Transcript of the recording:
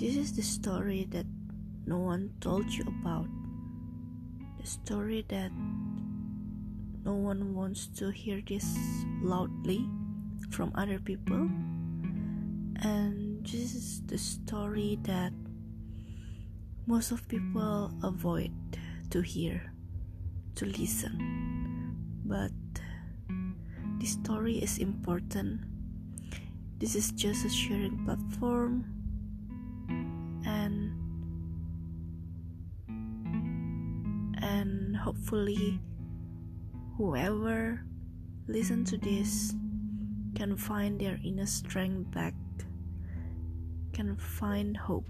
This is the story that no one told you about. The story that no one wants to hear this loudly from other people. And this is the story that most of people avoid to hear, to listen. But this story is important. This is just a sharing platform and hopefully whoever listen to this can find their inner strength back can find hope